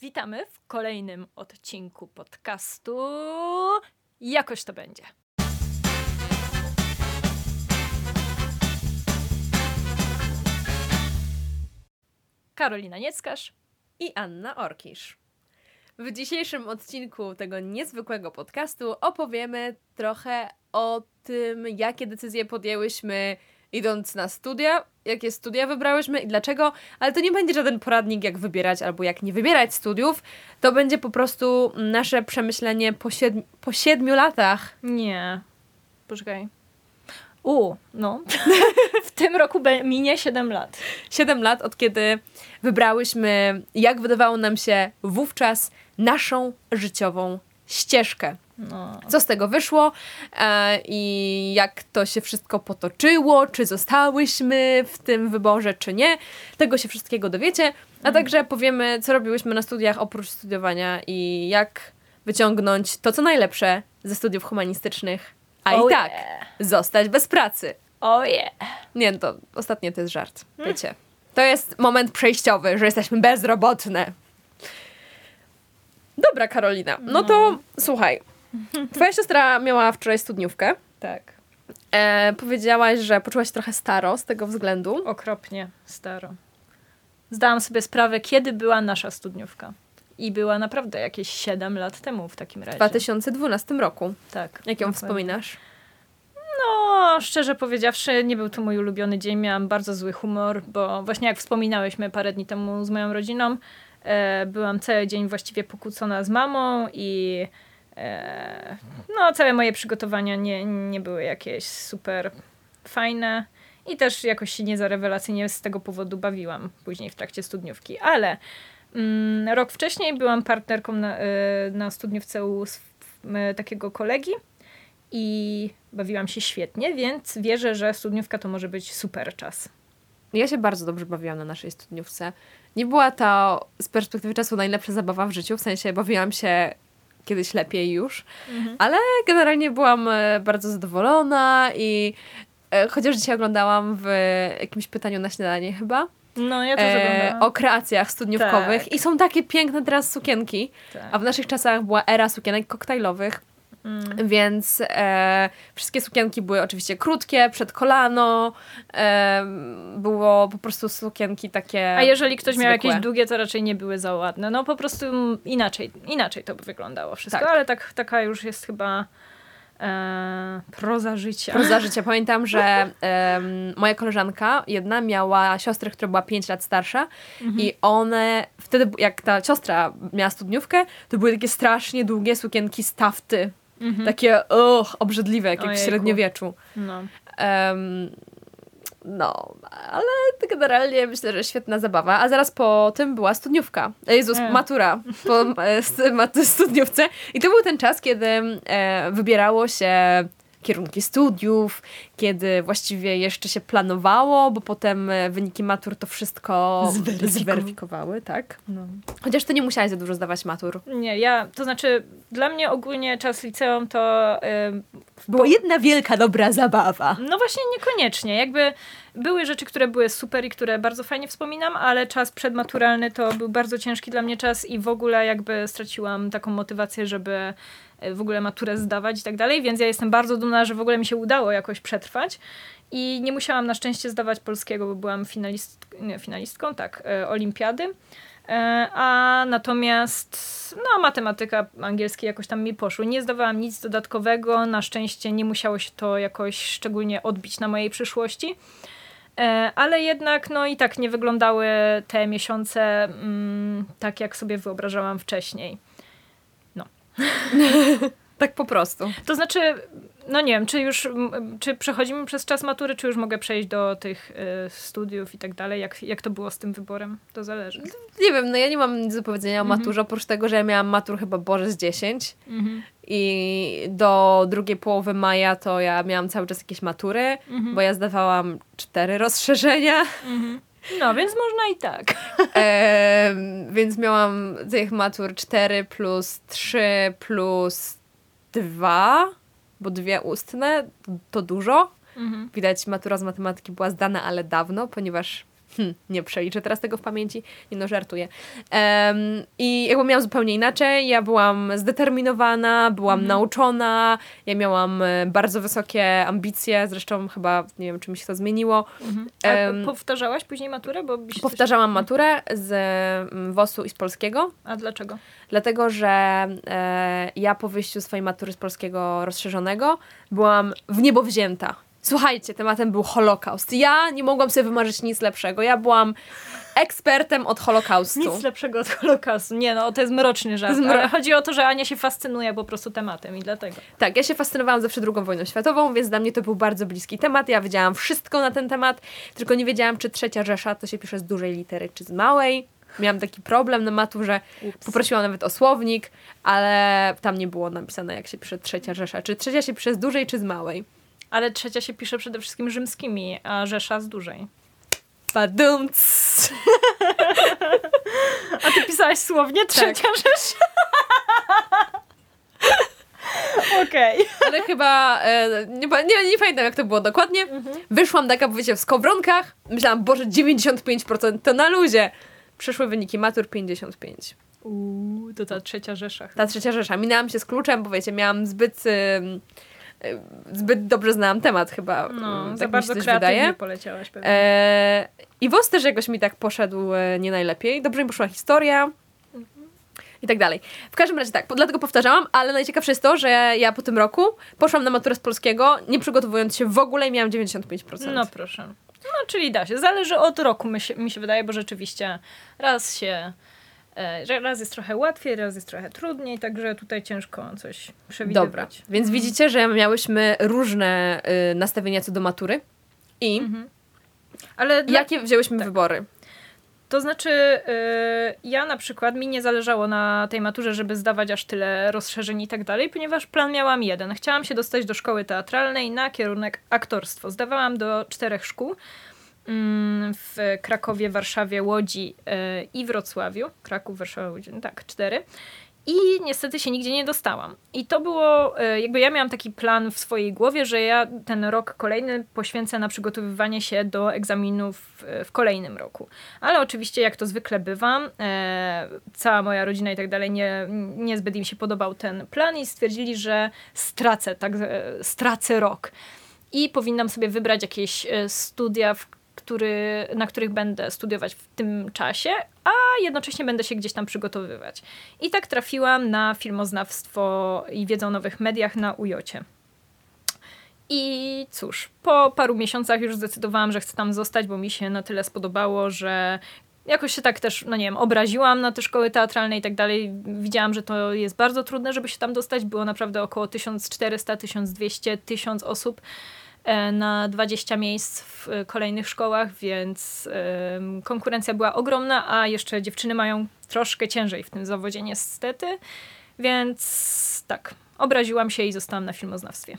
Witamy w kolejnym odcinku podcastu Jakoś to będzie. Karolina Nieckarz i Anna Orkisz. W dzisiejszym odcinku tego niezwykłego podcastu opowiemy trochę o tym, jakie decyzje podjęłyśmy idąc na studia, jakie studia wybrałyśmy i dlaczego, ale to nie będzie żaden poradnik, jak wybierać albo jak nie wybierać studiów. To będzie po prostu nasze przemyślenie po, siedmi, po siedmiu latach. Nie. Poczekaj. U, no. w tym roku minie 7 lat. 7 lat od kiedy wybrałyśmy, jak wydawało nam się wówczas, naszą życiową ścieżkę. No. Co z tego wyszło e, i jak to się wszystko potoczyło, czy zostałyśmy w tym wyborze, czy nie. Tego się wszystkiego dowiecie, a mhm. także powiemy, co robiłyśmy na studiach oprócz studiowania i jak wyciągnąć to, co najlepsze ze studiów humanistycznych, a oh i tak yeah. zostać bez pracy. O oh yeah. Nie, no to ostatnie to jest żart, hmm. wiecie. To jest moment przejściowy, że jesteśmy bezrobotne. Dobra, Karolina. No to no. słuchaj. Twoja siostra miała wczoraj studniówkę. Tak. E, powiedziałaś, że poczułaś się trochę staro z tego względu. Okropnie staro. Zdałam sobie sprawę, kiedy była nasza studniówka. I była naprawdę jakieś 7 lat temu w takim razie. W 2012 roku. Tak. Jak ją dokładnie. wspominasz? No, szczerze powiedziawszy, nie był to mój ulubiony dzień. Miałam bardzo zły humor, bo właśnie jak wspominałyśmy parę dni temu z moją rodziną, e, byłam cały dzień właściwie pokłócona z mamą i no, całe moje przygotowania nie, nie były jakieś super fajne. I też jakoś się nie za rewelacyjnie z tego powodu bawiłam później w trakcie studniówki. Ale mm, rok wcześniej byłam partnerką na, e, na studniówce u takiego kolegi i bawiłam się świetnie, więc wierzę, że studniówka to może być super czas. Ja się bardzo dobrze bawiłam na naszej studniówce. Nie była to z perspektywy czasu najlepsza zabawa w życiu, w sensie bawiłam się kiedyś lepiej już, mhm. ale generalnie byłam e, bardzo zadowolona i e, chociaż dzisiaj oglądałam w jakimś pytaniu na śniadanie chyba, no, ja też e, o kreacjach studniówkowych tak. i są takie piękne teraz sukienki, tak. a w naszych czasach była era sukienek koktajlowych. Mm. Więc e, wszystkie sukienki były oczywiście krótkie, przed kolano. E, było po prostu sukienki takie. A jeżeli ktoś zwykłe. miał jakieś długie, to raczej nie były za ładne. No po prostu inaczej, inaczej to by wyglądało wszystko, tak. ale tak, taka już jest chyba. E, proza życia. Proza życia. Pamiętam, że e, moja koleżanka jedna miała siostrę, która była 5 lat starsza mhm. i one, wtedy jak ta siostra miała studniówkę, to były takie strasznie długie sukienki z tafty. Mhm. Takie och, obrzydliwe, jak, jak w średniowieczu. No. Um, no, ale generalnie myślę, że świetna zabawa. A zaraz po tym była studniówka. Jezus, e. matura po e, studniówce. I to był ten czas, kiedy e, wybierało się kierunki studiów, kiedy właściwie jeszcze się planowało, bo potem e, wyniki matur to wszystko zweryfikowały, tak? No. Chociaż ty nie musiałaś za dużo zdawać matur. Nie, ja, to znaczy dla mnie ogólnie czas liceum to... Yy, Była jedna wielka, dobra zabawa. No właśnie niekoniecznie, jakby były rzeczy, które były super i które bardzo fajnie wspominam, ale czas przedmaturalny to był bardzo ciężki dla mnie czas i w ogóle jakby straciłam taką motywację, żeby E, w ogóle maturę zdawać i tak dalej, więc ja jestem bardzo dumna, że w ogóle mi się udało jakoś przetrwać i nie musiałam na szczęście zdawać polskiego, bo byłam finalist, nie, finalistką, tak, e, olimpiady. E, a natomiast no, matematyka, angielski jakoś tam mi poszły. Nie zdawałam nic dodatkowego. Na szczęście nie musiało się to jakoś szczególnie odbić na mojej przyszłości. Ale jednak no i tak nie wyglądały te miesiące mm, tak, jak sobie wyobrażałam wcześniej. tak po prostu. To znaczy, no nie wiem, czy już, czy przechodzimy przez czas matury, czy już mogę przejść do tych y, studiów i tak dalej? Jak, jak to było z tym wyborem? To zależy. Nie wiem, no ja nie mam nic do powiedzenia o mhm. maturze, oprócz tego, że ja miałam matur chyba Boże z 10 mhm. i do drugiej połowy maja to ja miałam cały czas jakieś matury, mhm. bo ja zdawałam cztery rozszerzenia. Mhm. No, więc można i tak. E, więc miałam tych matur 4 plus 3 plus 2, bo dwie ustne to dużo. Mhm. Widać, matura z matematyki była zdana, ale dawno, ponieważ Hm, nie przeliczę teraz tego w pamięci, nie no, żartuję. Um, I jakby miałam zupełnie inaczej, ja byłam zdeterminowana, byłam Mhm. nauczona, ja miałam e, bardzo wysokie ambicje, zresztą chyba, nie wiem, czy mi się to zmieniło. Mhm. Powtarzałaś później maturę? Bo byś coś- Powtarzałam maturę z mm, WOS-u i z polskiego, A dlaczego? dlatego że e, ja po wyjściu swojej matury z polskiego rozszerzonego byłam w niebo wzięta. Słuchajcie, tematem był Holokaust. Ja nie mogłam sobie wymarzyć nic lepszego. Ja byłam ekspertem od Holokaustu. Nic lepszego od Holokaustu. Nie no, to jest mroczny żart. Jest mro- chodzi o to, że Ania się fascynuje po prostu tematem i dlatego. Tak, ja się fascynowałam zawsze II wojną światową, więc dla mnie to był bardzo bliski temat. Ja wiedziałam wszystko na ten temat, tylko nie wiedziałam, czy trzecia Rzesza to się pisze z dużej litery, czy z małej. Miałam taki problem na maturze, Ups. poprosiłam nawet o słownik, ale tam nie było napisane, jak się pisze trzecia Rzesza. Czy trzecia się pisze z dużej, czy z małej? Ale trzecia się pisze przede wszystkim rzymskimi, a Rzesza z dużej. Badumc! A ty pisałaś słownie trzecia Rzesza? Okej. Ale chyba, e, nie, nie, nie pamiętam jak to było dokładnie. Wyszłam taka, wiecie, w skowronkach. Myślałam, Boże, 95% to na luzie. Przyszły wyniki matur 55. Uuu, to ta trzecia Rzesza. Ta trzecia rzesza. Minęłam się z kluczem, bo wiecie, miałam zbyt... y, zbyt dobrze znałam temat chyba. No, za tak mi bardzo się kreatywnie wydaje. poleciałaś pewnie. E, I WOS też jakoś mi tak poszedł e, nie najlepiej. Dobrze mi poszła historia. I tak dalej. W każdym razie tak, dlatego powtarzałam, ale najciekawsze jest to, że ja po tym roku poszłam na maturę z polskiego, nie przygotowując się w ogóle i miałam 95%. No proszę. No, czyli da się. Zależy od roku, mi się, mi się wydaje, bo rzeczywiście raz się... e, Raz jest trochę łatwiej, raz jest trochę trudniej, także tutaj ciężko coś przewidywać. Dobra, więc widzicie, że miałyśmy różne y, nastawienia co do matury. I Mhm. Ale dla, jakie wzięłyśmy wybory? to znaczy, y, ja na przykład mi nie zależało na tej maturze, żeby zdawać aż tyle rozszerzeń i tak dalej, ponieważ plan miałam jeden. Chciałam się dostać do szkoły teatralnej na kierunek aktorstwo. Zdawałam do czterech szkół w Krakowie, Warszawie, Łodzi y, i Wrocławiu. Kraków, Warszawa, Łódź, no tak, cztery. I niestety się nigdzie nie dostałam. I to było, e, jakby ja miałam taki plan w swojej głowie, że ja ten rok kolejny poświęcę na przygotowywanie się do egzaminów e, w kolejnym roku. Ale oczywiście, jak to zwykle bywa, cała moja rodzina i tak dalej, nie, niezbyt im się podobał ten plan i stwierdzili, że stracę, tak, stracę rok. I powinnam sobie wybrać jakieś studia, w który, na których będę studiować w tym czasie, a jednocześnie będę się gdzieś tam przygotowywać. I tak trafiłam na filmoznawstwo i wiedzę o nowych mediach na UJOcie. I cóż, po paru miesiącach już zdecydowałam, że chcę tam zostać, bo mi się na tyle spodobało, że jakoś się tak też, no nie wiem, obraziłam na te szkoły teatralne i tak dalej. Widziałam, że to jest bardzo trudne, żeby się tam dostać. Było naprawdę około 1400, 1200, 1000 osób na 20 miejsc w e, kolejnych szkołach, więc konkurencja była ogromna, a jeszcze dziewczyny mają troszkę ciężej w tym zawodzie niestety, więc tak, obraziłam się i zostałam na filmoznawstwie.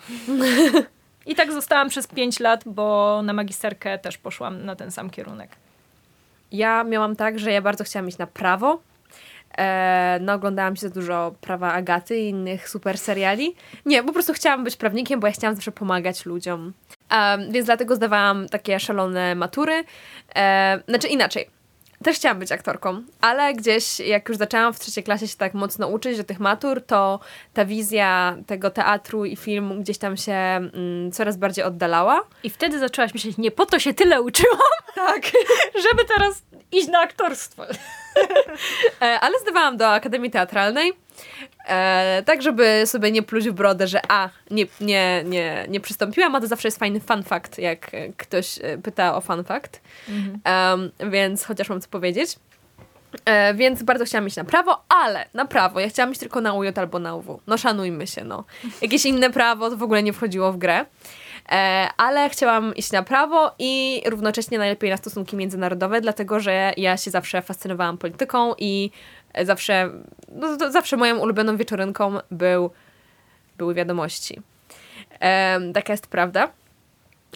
I tak zostałam przez 5 lat, bo na magisterkę też poszłam na ten sam kierunek. Ja miałam tak, że ja bardzo chciałam iść na prawo. E, no, oglądałam się za dużo prawa Agaty i innych super seriali. Nie, po prostu chciałam być prawnikiem, bo ja chciałam zawsze pomagać ludziom. Więc dlatego zdawałam takie szalone matury. E, znaczy inaczej. Też chciałam być aktorką, ale gdzieś jak już zaczęłam w trzeciej klasie się tak mocno uczyć do tych matur, to ta wizja tego teatru i filmu gdzieś tam się mm, coraz bardziej oddalała. I wtedy zaczęłaś myśleć, nie po to się tyle uczyłam, Tak. żeby teraz iść na aktorstwo. E, ale zdawałam do Akademii Teatralnej, e, tak żeby sobie nie pluć w brodę, że a, nie, nie, nie, nie przystąpiłam, a to zawsze jest fajny fun fact, jak ktoś e, pyta o fun fact, Em, więc chociaż mam co powiedzieć. E, więc bardzo chciałam iść na prawo, ale na prawo ja chciałam iść tylko na UJ albo na UW. No szanujmy się, no. Jakieś inne prawo to w ogóle nie wchodziło w grę. E, ale chciałam iść na prawo i równocześnie najlepiej na stosunki międzynarodowe, dlatego że ja się zawsze fascynowałam polityką i zawsze, no, zawsze moją ulubioną wieczorynką był, były wiadomości. Em, taka jest prawda.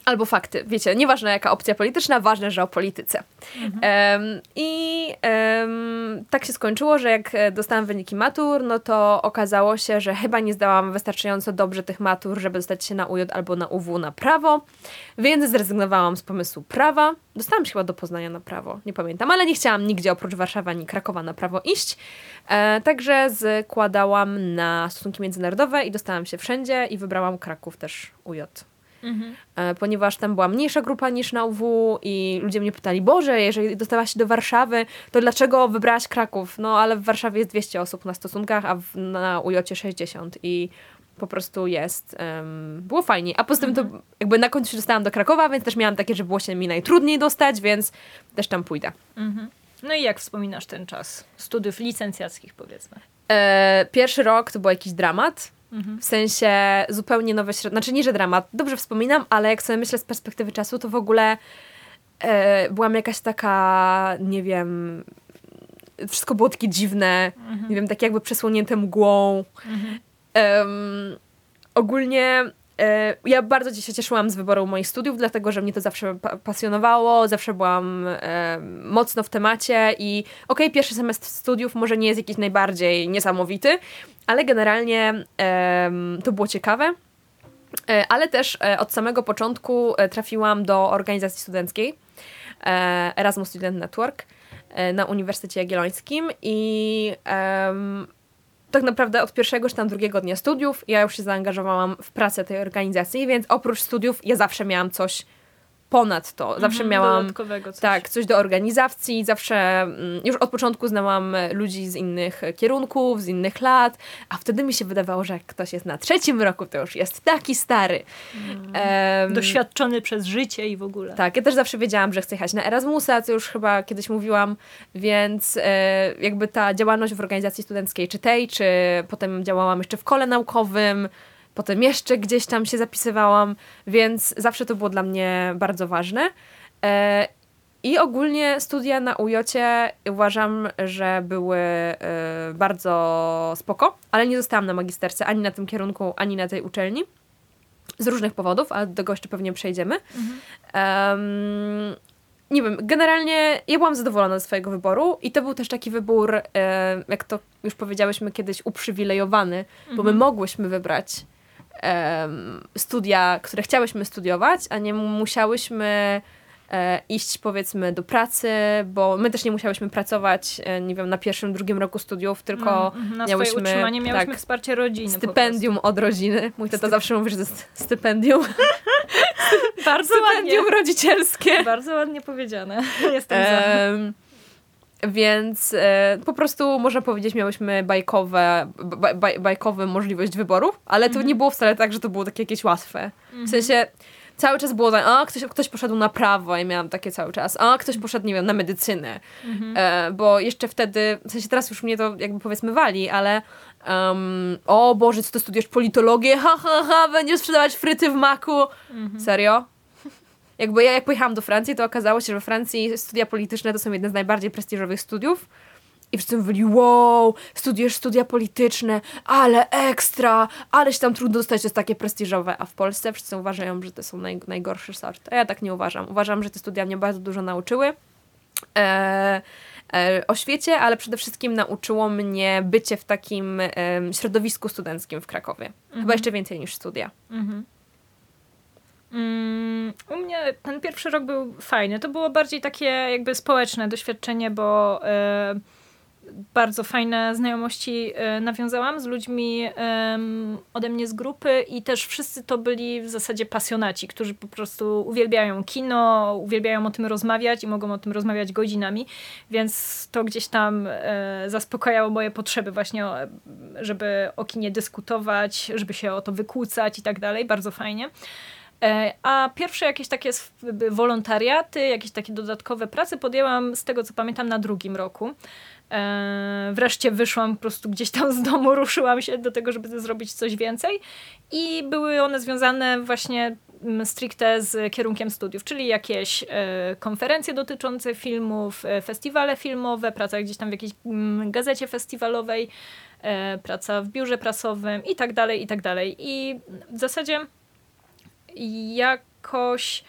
Albo fakty, wiecie, nieważne jaka opcja polityczna, ważne, że o polityce. Em, I em, tak się skończyło, że jak e, dostałam wyniki matur, no to okazało się, że chyba nie zdałam wystarczająco dobrze tych matur, żeby dostać się na UJ albo na UW na prawo, więc zrezygnowałam z pomysłu prawa. Dostałam się chyba do Poznania na prawo, nie pamiętam, ale nie chciałam nigdzie oprócz Warszawy ani Krakowa na prawo iść. E, także składałam na stosunki międzynarodowe i dostałam się wszędzie i wybrałam Kraków też UJ. Mhm. Ponieważ tam była mniejsza grupa niż na UW i ludzie mnie pytali, Boże, jeżeli dostałaś się do Warszawy, to dlaczego wybrałaś Kraków? No ale w Warszawie jest 200 osób na stosunkach, a w, na UJ 60 i po prostu jest. em, było fajnie. A poza tym to jakby na końcu się dostałam do Krakowa, więc też miałam takie, że było się mi najtrudniej dostać, więc też tam pójdę. Mhm. No i jak wspominasz ten czas studiów licencjackich, powiedzmy? E, pierwszy rok to był jakiś dramat. Mhm. W sensie zupełnie nowe środowisko. Znaczy nie, że dramat. Dobrze wspominam, ale jak sobie myślę z perspektywy czasu, to w ogóle e, byłam jakaś taka, nie wiem, wszystko było takie dziwne, nie wiem, takie jakby przesłonięte mgłą. Em, ogólnie e, ja bardzo się cieszyłam z wyboru moich studiów, dlatego że mnie to zawsze pa- pasjonowało, zawsze byłam e, mocno w temacie i okej, pierwszy semestr studiów może nie jest jakiś najbardziej niesamowity, ale generalnie to było ciekawe. E, Ale też e, od samego początku e, trafiłam do organizacji studenckiej Erasmus Student Network na Uniwersytecie Jagiellońskim i em, tak naprawdę od pierwszego czy tam drugiego dnia studiów ja już się zaangażowałam w pracę tej organizacji, więc oprócz studiów ja zawsze miałam coś ponad to. Zawsze Mhm, miałam coś. tak, coś do organizacji. Zawsze mm, już od początku znałam e, ludzi z innych e, kierunków, z innych lat, a wtedy mi się wydawało, że jak ktoś jest na trzecim roku, to już jest taki stary. Em, Doświadczony przez życie i w ogóle. tak, ja też zawsze wiedziałam, że chcę jechać na Erasmusa, co już chyba kiedyś mówiłam, więc e, jakby ta działalność w organizacji studenckiej, czy tej, czy potem działałam jeszcze w kole naukowym, potem jeszcze gdzieś tam się zapisywałam, więc zawsze to było dla mnie bardzo ważne. E, I ogólnie studia na UJOcie uważam, że były e, bardzo spoko, ale nie zostałam na magisterce ani na tym kierunku, ani na tej uczelni. Z różnych powodów, ale do tego jeszcze pewnie przejdziemy. Em, nie wiem, generalnie ja byłam zadowolona ze swojego wyboru i to był też taki wybór, e, jak to już powiedziałyśmy kiedyś, uprzywilejowany, bo my mogłyśmy wybrać studia, które chciałyśmy studiować, a nie musiałyśmy e, iść powiedzmy do pracy, bo my też nie musiałyśmy pracować, e, nie wiem, na pierwszym, drugim roku studiów, tylko Mm, mhm. na miałyśmy, swoje utrzymanie miałyśmy tak, wsparcie rodziny. stypendium od rodziny. Mój tata zawsze mówi, że to jest stypendium. Bardzo stypendium ładnie. rodzicielskie. Bardzo ładnie powiedziane. Jestem za. Em, więc e, po prostu można powiedzieć, miałyśmy bajkowe, baj, możliwość wyboru, ale to nie było wcale tak, że to było takie jakieś łatwe. W sensie cały czas było tak, a ktoś, ktoś poszedł na prawo i miałam takie cały czas, a ktoś poszedł, nie wiem, na medycynę. E, bo jeszcze wtedy, w sensie teraz już mnie to jakby powiedzmy wali, ale um, o Boże, co ty studiujesz politologię? Ha, ha, ha, będziesz sprzedawać fryty w maku. Serio? Jakby ja jak pojechałam do Francji, to okazało się, że we Francji studia polityczne to są jedne z najbardziej prestiżowych studiów. I wszyscy mówili, wow, studiujesz studia polityczne, ale ekstra, ale się tam trudno dostać, to jest takie prestiżowe. A w Polsce wszyscy uważają, że to są naj, najgorszy sort. A ja tak nie uważam. Uważam, że te studia mnie bardzo dużo nauczyły. E, e, o świecie, ale przede wszystkim nauczyło mnie bycie w takim środowisku studenckim w Krakowie. Chyba jeszcze więcej niż studia. Mhm. Mm, u mnie ten pierwszy rok był fajny. To było bardziej takie jakby społeczne doświadczenie, bo e, bardzo fajne znajomości e, nawiązałam z ludźmi ode mnie z grupy i też wszyscy to byli w zasadzie pasjonaci, którzy po prostu uwielbiają kino, uwielbiają o tym rozmawiać i mogą o tym rozmawiać godzinami, więc to gdzieś tam e, zaspokajało moje potrzeby właśnie, żeby o kinie dyskutować, żeby się o to wykłócać i tak dalej. Bardzo fajnie. E, A pierwsze jakieś takie wolontariaty, jakieś takie dodatkowe prace podjęłam z tego, co pamiętam, na drugim roku. E, Wreszcie wyszłam po prostu gdzieś tam z domu, ruszyłam się do tego, żeby zrobić coś więcej. I były one związane właśnie mm, stricte z kierunkiem studiów, czyli jakieś e, konferencje dotyczące filmów, festiwale filmowe, praca gdzieś tam w jakiejś mm, gazecie festiwalowej, praca w biurze prasowym i tak dalej, i tak dalej. I w zasadzie jakoś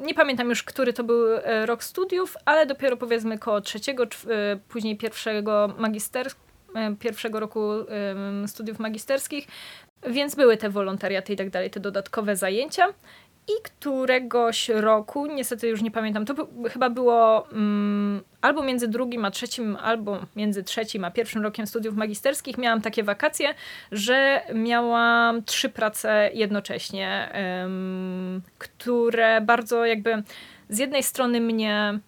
nie pamiętam już, który to był e, rok studiów, ale dopiero powiedzmy koło trzeciego, e, później pierwszego magister, e, pierwszego roku studiów magisterskich, więc były te wolontariaty i tak dalej, te dodatkowe zajęcia. I któregoś roku, niestety już nie pamiętam, to chyba było um, albo między drugim a trzecim, albo między trzecim a pierwszym rokiem studiów magisterskich, miałam takie wakacje, że miałam trzy prace jednocześnie, um, które bardzo jakby z jednej strony mnie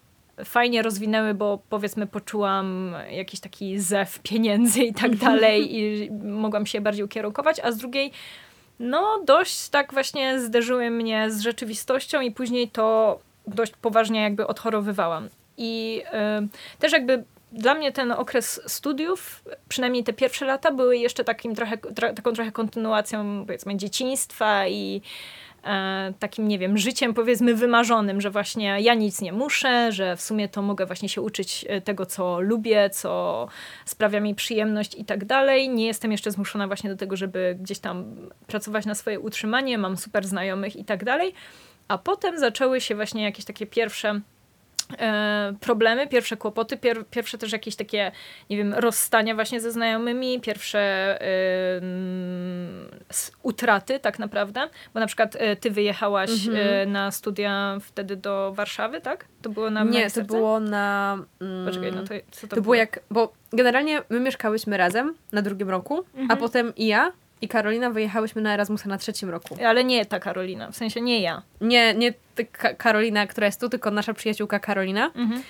fajnie rozwinęły, bo powiedzmy poczułam jakiś taki zew pieniędzy i tak dalej i mogłam się bardziej ukierunkować, a z drugiej no dość tak właśnie zderzyły mnie z rzeczywistością i później to dość poważnie jakby odchorowywałam. I y, też jakby dla mnie ten okres studiów, przynajmniej te pierwsze lata, były jeszcze takim trochę, tra, taką trochę kontynuacją powiedzmy dzieciństwa i takim, nie wiem, życiem powiedzmy wymarzonym, że właśnie ja nic nie muszę, że w sumie to mogę właśnie się uczyć e, tego, co lubię, co sprawia mi przyjemność i tak dalej. Nie jestem jeszcze zmuszona właśnie do tego, żeby gdzieś tam pracować na swoje utrzymanie, mam super znajomych i tak dalej. A potem zaczęły się właśnie jakieś takie pierwsze E, problemy, pierwsze kłopoty, pier, pierwsze też jakieś takie, nie wiem, rozstania właśnie ze znajomymi, pierwsze y, utraty tak naprawdę, bo na przykład y, ty wyjechałaś y, na studia wtedy do Warszawy, tak? To było na Nie, to było na... Mm, Poczekaj, no to co to, to było? było jak, bo generalnie my mieszkałyśmy razem na drugim roku, mhm. a potem i ja i Karolina wyjechałyśmy na Erasmusa na trzecim roku. Ale nie ta Karolina, w sensie nie ja. Nie, nie Ka Karolina, która jest tu, tylko nasza przyjaciółka Karolina. Mhm.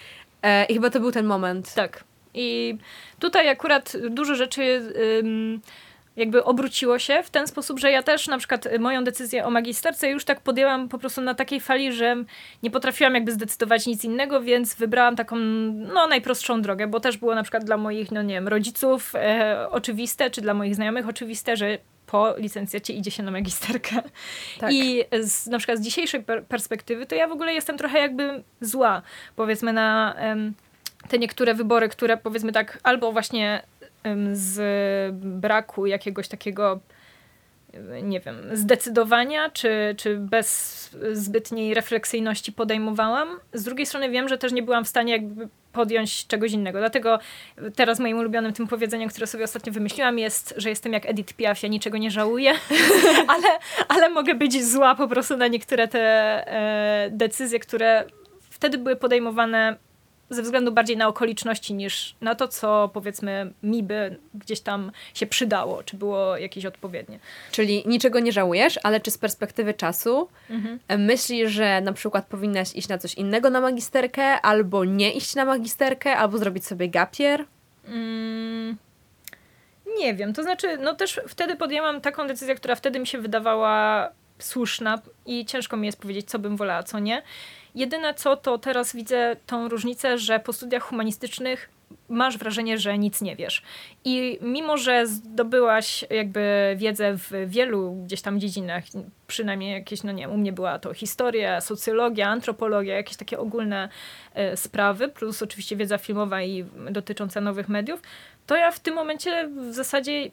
E, I chyba to był ten moment. Tak. I tutaj akurat dużo rzeczy jakby obróciło się w ten sposób, że ja też na przykład moją decyzję o magisterce już tak podjęłam po prostu na takiej fali, że nie potrafiłam jakby zdecydować nic innego, więc wybrałam taką no najprostszą drogę, bo też było na przykład dla moich, no nie wiem, rodziców e, oczywiste, czy dla moich znajomych oczywiste, że po licencjacie idzie się na magisterkę. Tak. I z, na przykład z dzisiejszej per perspektywy, to ja w ogóle jestem trochę jakby zła, powiedzmy, na um, te niektóre wybory, które powiedzmy tak albo właśnie z braku jakiegoś takiego nie wiem, zdecydowania, czy, czy bez zbytniej refleksyjności podejmowałam. Z drugiej strony wiem, że też nie byłam w stanie jakby podjąć czegoś innego. Dlatego teraz moim ulubionym tym powiedzeniem, które sobie ostatnio wymyśliłam jest, że jestem jak Edith Piaf, ja niczego nie żałuję, ale, ale mogę być zła po prostu na niektóre te e, decyzje, które wtedy były podejmowane ze względu bardziej na okoliczności niż na to, co powiedzmy mi by gdzieś tam się przydało, czy było jakieś odpowiednie. Czyli niczego nie żałujesz, ale czy z perspektywy czasu mhm. myślisz, że na przykład powinnaś iść na coś innego na magisterkę, albo nie iść na magisterkę, albo zrobić sobie gapier? Mm, nie wiem, to znaczy, no też wtedy podjęłam taką decyzję, która wtedy mi się wydawała słuszna i ciężko mi jest powiedzieć, co bym wolała, co nie. Jedyne co, to teraz widzę tą różnicę, że po studiach humanistycznych masz wrażenie, że nic nie wiesz. I mimo, że zdobyłaś jakby wiedzę w wielu gdzieś tam dziedzinach, przynajmniej jakieś, no nie wiem, u mnie była to historia, socjologia, antropologia, jakieś takie ogólne y, sprawy, plus oczywiście wiedza filmowa i dotycząca nowych mediów, to ja w tym momencie w zasadzie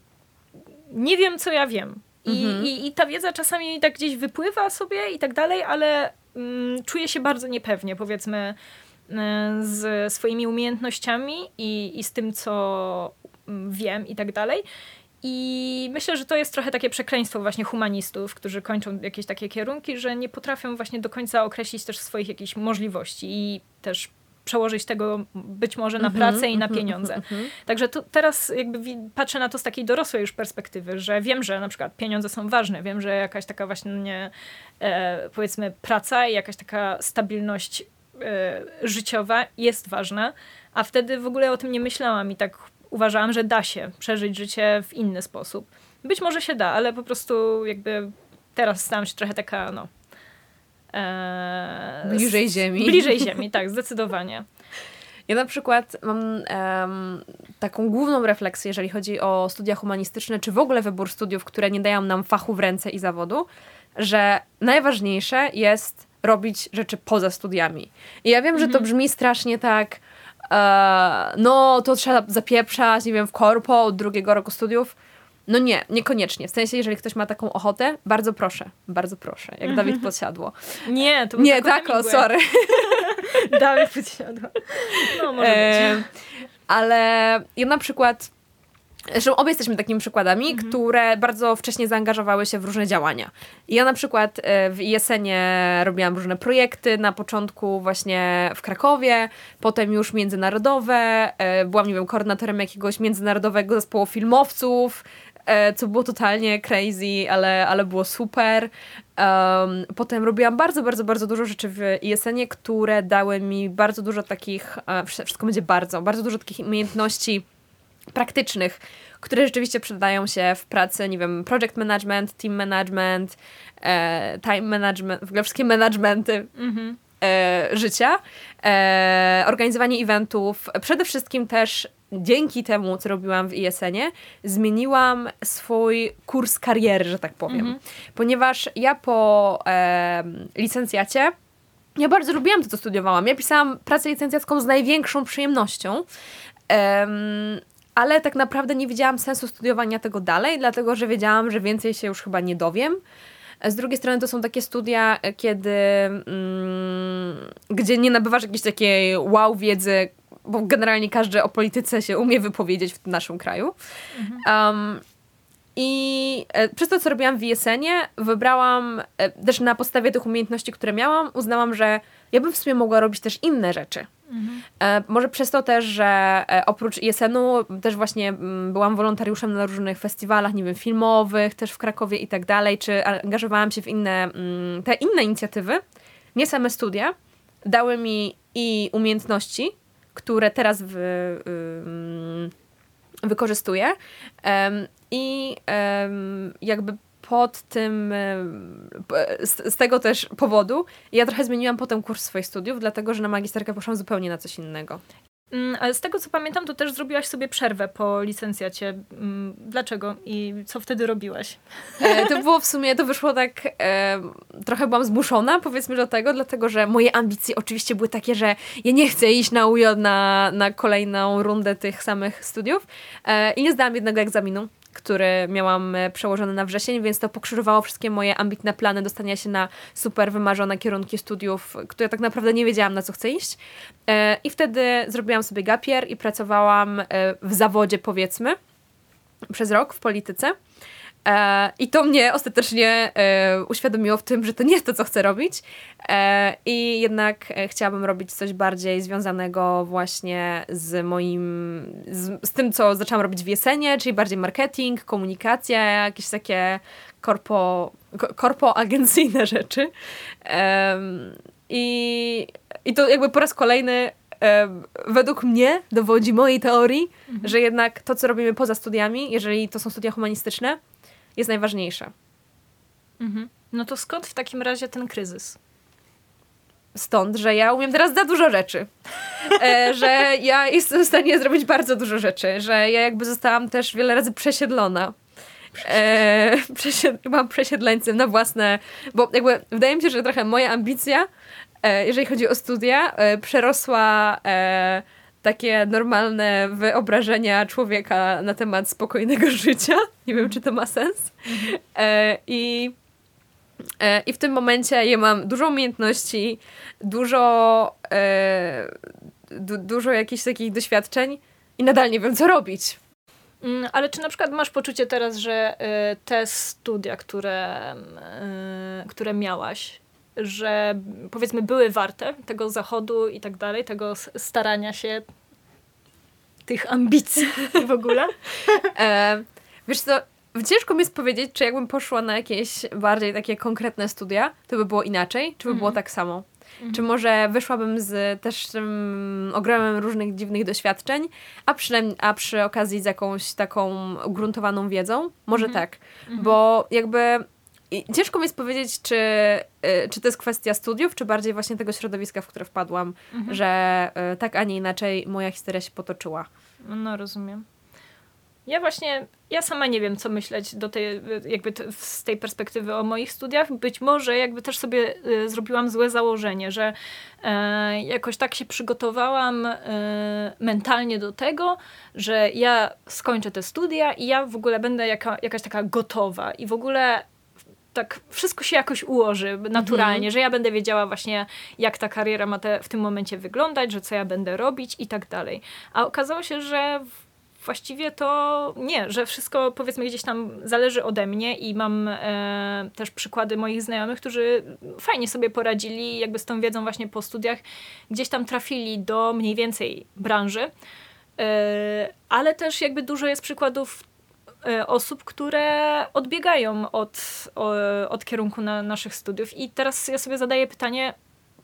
nie wiem, co ja wiem. I, mhm. i, I ta wiedza czasami tak gdzieś wypływa sobie i tak dalej, ale czuję się bardzo niepewnie, powiedzmy, e, z swoimi umiejętnościami i, i z tym, co mm, wiem i tak dalej. I myślę, że to jest trochę takie przekleństwo właśnie humanistów, którzy kończą jakieś takie kierunki, że nie potrafią właśnie do końca określić też swoich jakichś możliwości i też przełożyć tego być może na mhm, pracę i na mhm, pieniądze. Mhm, Także tu, teraz jakby patrzę na to z takiej dorosłej już perspektywy, że wiem, że na przykład pieniądze są ważne, wiem, że jakaś taka właśnie e, powiedzmy praca i jakaś taka stabilność e, życiowa jest ważna, a wtedy w ogóle o tym nie myślałam i tak uważałam, że da się przeżyć życie w inny sposób. Być może się da, ale po prostu jakby teraz stałam się trochę taka, no, E, bliżej Ziemi. Bliżej Ziemi, tak, zdecydowanie. Ja na przykład mam um, taką główną refleksję, jeżeli chodzi o studia humanistyczne, czy w ogóle wybór studiów, które nie dają nam fachu w ręce i zawodu, że najważniejsze jest robić rzeczy poza studiami. I ja wiem, mhm. że to mhm. brzmi strasznie tak, e, no to trzeba zapieprzać, nie wiem, w korpo od drugiego roku studiów, No nie, niekoniecznie. W sensie, jeżeli ktoś ma taką ochotę, bardzo proszę, bardzo proszę, jak Mhm. Dawid podsiadło. Nie, to Nie, tako sorry. Dawid podsiadła. No, może być. E, ale ja na przykład, zresztą obie jesteśmy takimi przykładami, Mhm. które bardzo wcześnie zaangażowały się w różne działania. Ja na przykład e, w ISN-ie robiłam różne projekty, na początku właśnie w Krakowie, potem już międzynarodowe, e, byłam, nie wiem, koordynatorem jakiegoś międzynarodowego zespołu filmowców, co było totalnie crazy, ale, ale było super. Um, potem robiłam bardzo, bardzo, bardzo dużo rzeczy w ISN-ie, które dały mi bardzo dużo takich, e, wszystko będzie bardzo, bardzo dużo takich umiejętności praktycznych, które rzeczywiście przydają się w pracy, nie wiem, project management, team management, e, time management, w ogóle wszystkie managementy Mhm. e, życia, e, organizowanie eventów. Przede wszystkim też dzięki temu, co robiłam w ISN-ie, zmieniłam swój kurs kariery, że tak powiem. Mhm. Ponieważ ja po e, licencjacie ja bardzo lubiłam to, co studiowałam. Ja pisałam pracę licencjacką z największą przyjemnością. Em, ale tak naprawdę nie widziałam sensu studiowania tego dalej, dlatego że wiedziałam, że więcej się już chyba nie dowiem. Z drugiej strony to są takie studia, e, kiedy mm, gdzie nie nabywasz jakiejś takiej wow wiedzy, bo generalnie każdy o polityce się umie wypowiedzieć w naszym kraju. Um, I e, przez to, co robiłam w ISN-ie, wybrałam e, też na podstawie tych umiejętności, które miałam, uznałam, że ja bym w sumie mogła robić też inne rzeczy. E, może przez to też, że oprócz ISN-u też właśnie mm, byłam wolontariuszem na różnych festiwalach, nie wiem, filmowych, też w Krakowie i tak dalej, czy angażowałam się w inne, mm, te inne inicjatywy, nie same studia, dały mi i umiejętności, które teraz ym, wykorzystuję i jakby pod tym, z, z tego też powodu ja trochę zmieniłam potem kurs swoich studiów, dlatego że na magisterkę poszłam zupełnie na coś innego. Mm, z tego co pamiętam, to też zrobiłaś sobie przerwę po licencjacie. Mm, Dlaczego i co wtedy robiłaś? E, to było w sumie, to wyszło tak, e, trochę byłam zmuszona powiedzmy do tego, dlatego że moje ambicje oczywiście były takie, że ja nie chcę iść na UJ na, na kolejną rundę tych samych studiów e, i nie zdałam jednego egzaminu który miałam e, przełożony na wrzesień, więc to pokrzyżowało wszystkie moje ambitne plany dostania się na super wymarzone kierunki studiów, które tak naprawdę nie wiedziałam, na co chcę iść. E, I wtedy zrobiłam sobie gapier i pracowałam e, w zawodzie, powiedzmy, przez rok w polityce. E, I to mnie ostatecznie e, uświadomiło w tym, że to nie jest to, co chcę robić. E, I jednak chciałabym robić coś bardziej związanego właśnie z moim, z, z tym, co zaczęłam robić w Jesenie, czyli bardziej marketing, komunikacja, jakieś takie korpo, ko- korpo agencyjne rzeczy. I, I to jakby po raz kolejny według mnie dowodzi mojej teorii, że jednak to, co robimy poza studiami, jeżeli to są studia humanistyczne, jest najważniejsze. Mhm. No to skąd w takim razie ten kryzys? Stąd, że ja umiem teraz za dużo rzeczy. E, że ja jestem w stanie zrobić bardzo dużo rzeczy. Że ja jakby zostałam też wiele razy przesiedlona. E, przesied, byłam przesiedleńcem na własne... Bo jakby wydaje mi się, że trochę moja ambicja, e, jeżeli chodzi o studia, e, przerosła... E, takie normalne wyobrażenia człowieka na temat spokojnego życia. Nie wiem, czy to ma sens. E, I E, I w tym momencie ja mam dużo umiejętności, dużo, e, du, dużo jakichś takich doświadczeń i nadal nie wiem, co robić. Mm, Ale czy na przykład masz poczucie teraz, że y, te studia, które, y, które miałaś, że powiedzmy były warte tego zachodu i tak dalej, tego starania się, tych ambicji w ogóle? E, wiesz co, ciężko mi jest powiedzieć, czy jakbym poszła na jakieś bardziej takie konkretne studia, to by było inaczej, czy by było tak samo. Czy może wyszłabym z też tym ogromem różnych dziwnych doświadczeń, a, przy, a przy okazji z jakąś taką ugruntowaną wiedzą? Może tak. Bo jakby i ciężko mi jest powiedzieć, czy, y, czy to jest kwestia studiów, czy bardziej właśnie tego środowiska, w które wpadłam, że y, tak, a nie inaczej moja historia się potoczyła. No rozumiem. Ja właśnie, ja sama nie wiem, co myśleć do tej, jakby z tej perspektywy o moich studiach. Być może jakby też sobie y, zrobiłam złe założenie, że e, jakoś tak się przygotowałam e, mentalnie do tego, że ja skończę te studia i ja w ogóle będę jaka, jakaś taka gotowa i w ogóle tak wszystko się jakoś ułoży naturalnie, mhm. że ja będę wiedziała właśnie, jak ta kariera ma te, w tym momencie wyglądać, że co ja będę robić i tak dalej. A okazało się, że właściwie to nie, że wszystko powiedzmy gdzieś tam zależy ode mnie i mam e, też przykłady moich znajomych, którzy fajnie sobie poradzili, jakby z tą wiedzą właśnie po studiach, gdzieś tam trafili do mniej więcej branży, e, ale też jakby dużo jest przykładów osób, które odbiegają od, od kierunku na naszych studiów. I teraz ja sobie zadaję pytanie,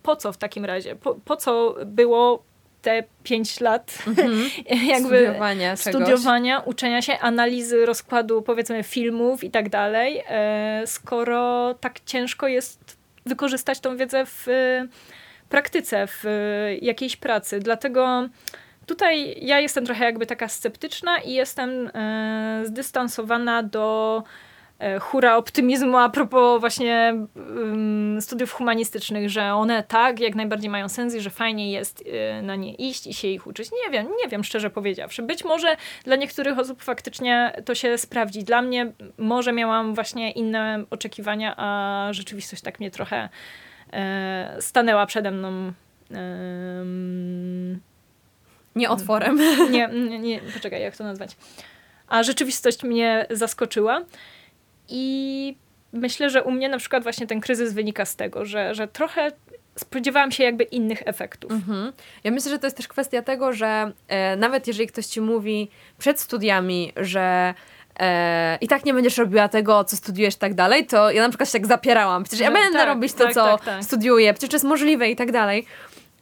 po co w takim razie? Po, po co było te pięć lat mm-hmm. jakby studiowania, studiowania uczenia się, analizy rozkładu powiedzmy filmów i tak dalej, e, skoro tak ciężko jest wykorzystać tą wiedzę w praktyce, w jakiejś pracy. Dlatego tutaj ja jestem trochę jakby taka sceptyczna i jestem e, zdystansowana do E, hura optymizmu a propos właśnie studiów humanistycznych, że one tak, jak najbardziej mają sens i że fajnie jest y, na nie iść i się ich uczyć. Nie wiem, nie wiem szczerze powiedziawszy. Być może dla niektórych osób faktycznie to się sprawdzi. Dla mnie może miałam właśnie inne oczekiwania, a rzeczywistość tak mnie trochę e, stanęła przede mną. Nie otworem. Nie, nie, nie, poczekaj, jak to nazwać. A rzeczywistość mnie zaskoczyła. I myślę, że u mnie na przykład właśnie ten kryzys wynika z tego, że, że trochę spodziewałam się jakby innych efektów. Mhm. Ja myślę, że to jest też kwestia tego, że e, nawet jeżeli ktoś ci mówi przed studiami, że e, i tak nie będziesz robiła tego, co studiujesz i tak dalej, to ja na przykład się tak zapierałam. Przecież ja będę tak, robić to, tak, co tak, tak, studiuję, przecież to jest możliwe i tak dalej.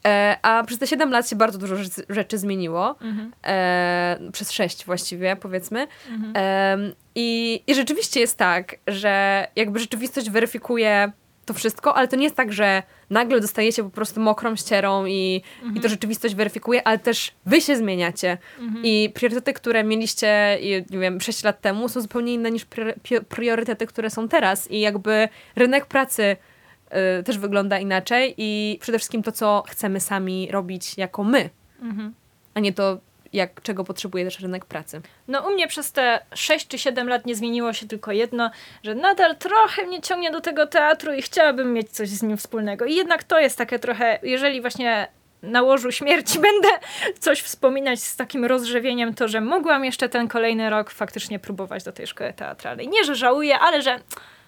E, a przez te 7 lat się bardzo dużo rzeczy, rzeczy zmieniło. Mhm. E, przez 6 właściwie, powiedzmy. Mhm. E, i, I rzeczywiście jest tak, że jakby rzeczywistość weryfikuje to wszystko, ale to nie jest tak, że nagle dostajecie po prostu mokrą ścierą i, mhm. i to rzeczywistość weryfikuje, ale też wy się zmieniacie. Mhm. I priorytety, które mieliście, nie wiem, 6 lat temu są zupełnie inne niż priorytety, które są teraz. I jakby rynek pracy y, też wygląda inaczej i przede wszystkim to, co chcemy sami robić jako my, mhm. a nie to, jak, czego potrzebuje też rynek pracy. No u mnie przez te 6 czy 7 lat nie zmieniło się tylko jedno, że nadal trochę mnie ciągnie do tego teatru i chciałabym mieć coś z nim wspólnego. I jednak to jest takie trochę, jeżeli właśnie na łożu śmierci będę coś wspominać z takim rozrzewieniem, to że mogłam jeszcze ten kolejny rok faktycznie próbować do tej szkoły teatralnej. Nie, że żałuję, ale że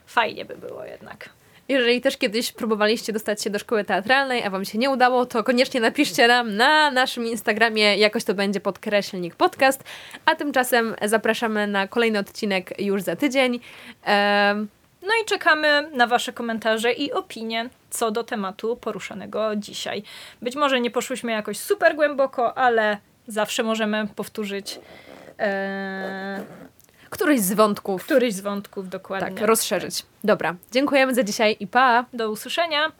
fajnie by było jednak. Jeżeli też kiedyś próbowaliście dostać się do szkoły teatralnej, a wam się nie udało, to koniecznie napiszcie nam na naszym Instagramie, jakoś to będzie podkreślnik podcast, a tymczasem zapraszamy na kolejny odcinek już za tydzień. No i czekamy na Wasze komentarze i opinie co do tematu poruszanego dzisiaj. Być może nie poszłyśmy jakoś super głęboko, ale zawsze możemy powtórzyć. E, któryś z wątków. Któryś z wątków, dokładnie. Tak, rozszerzyć. Dobra, dziękujemy za dzisiaj i pa! Do usłyszenia!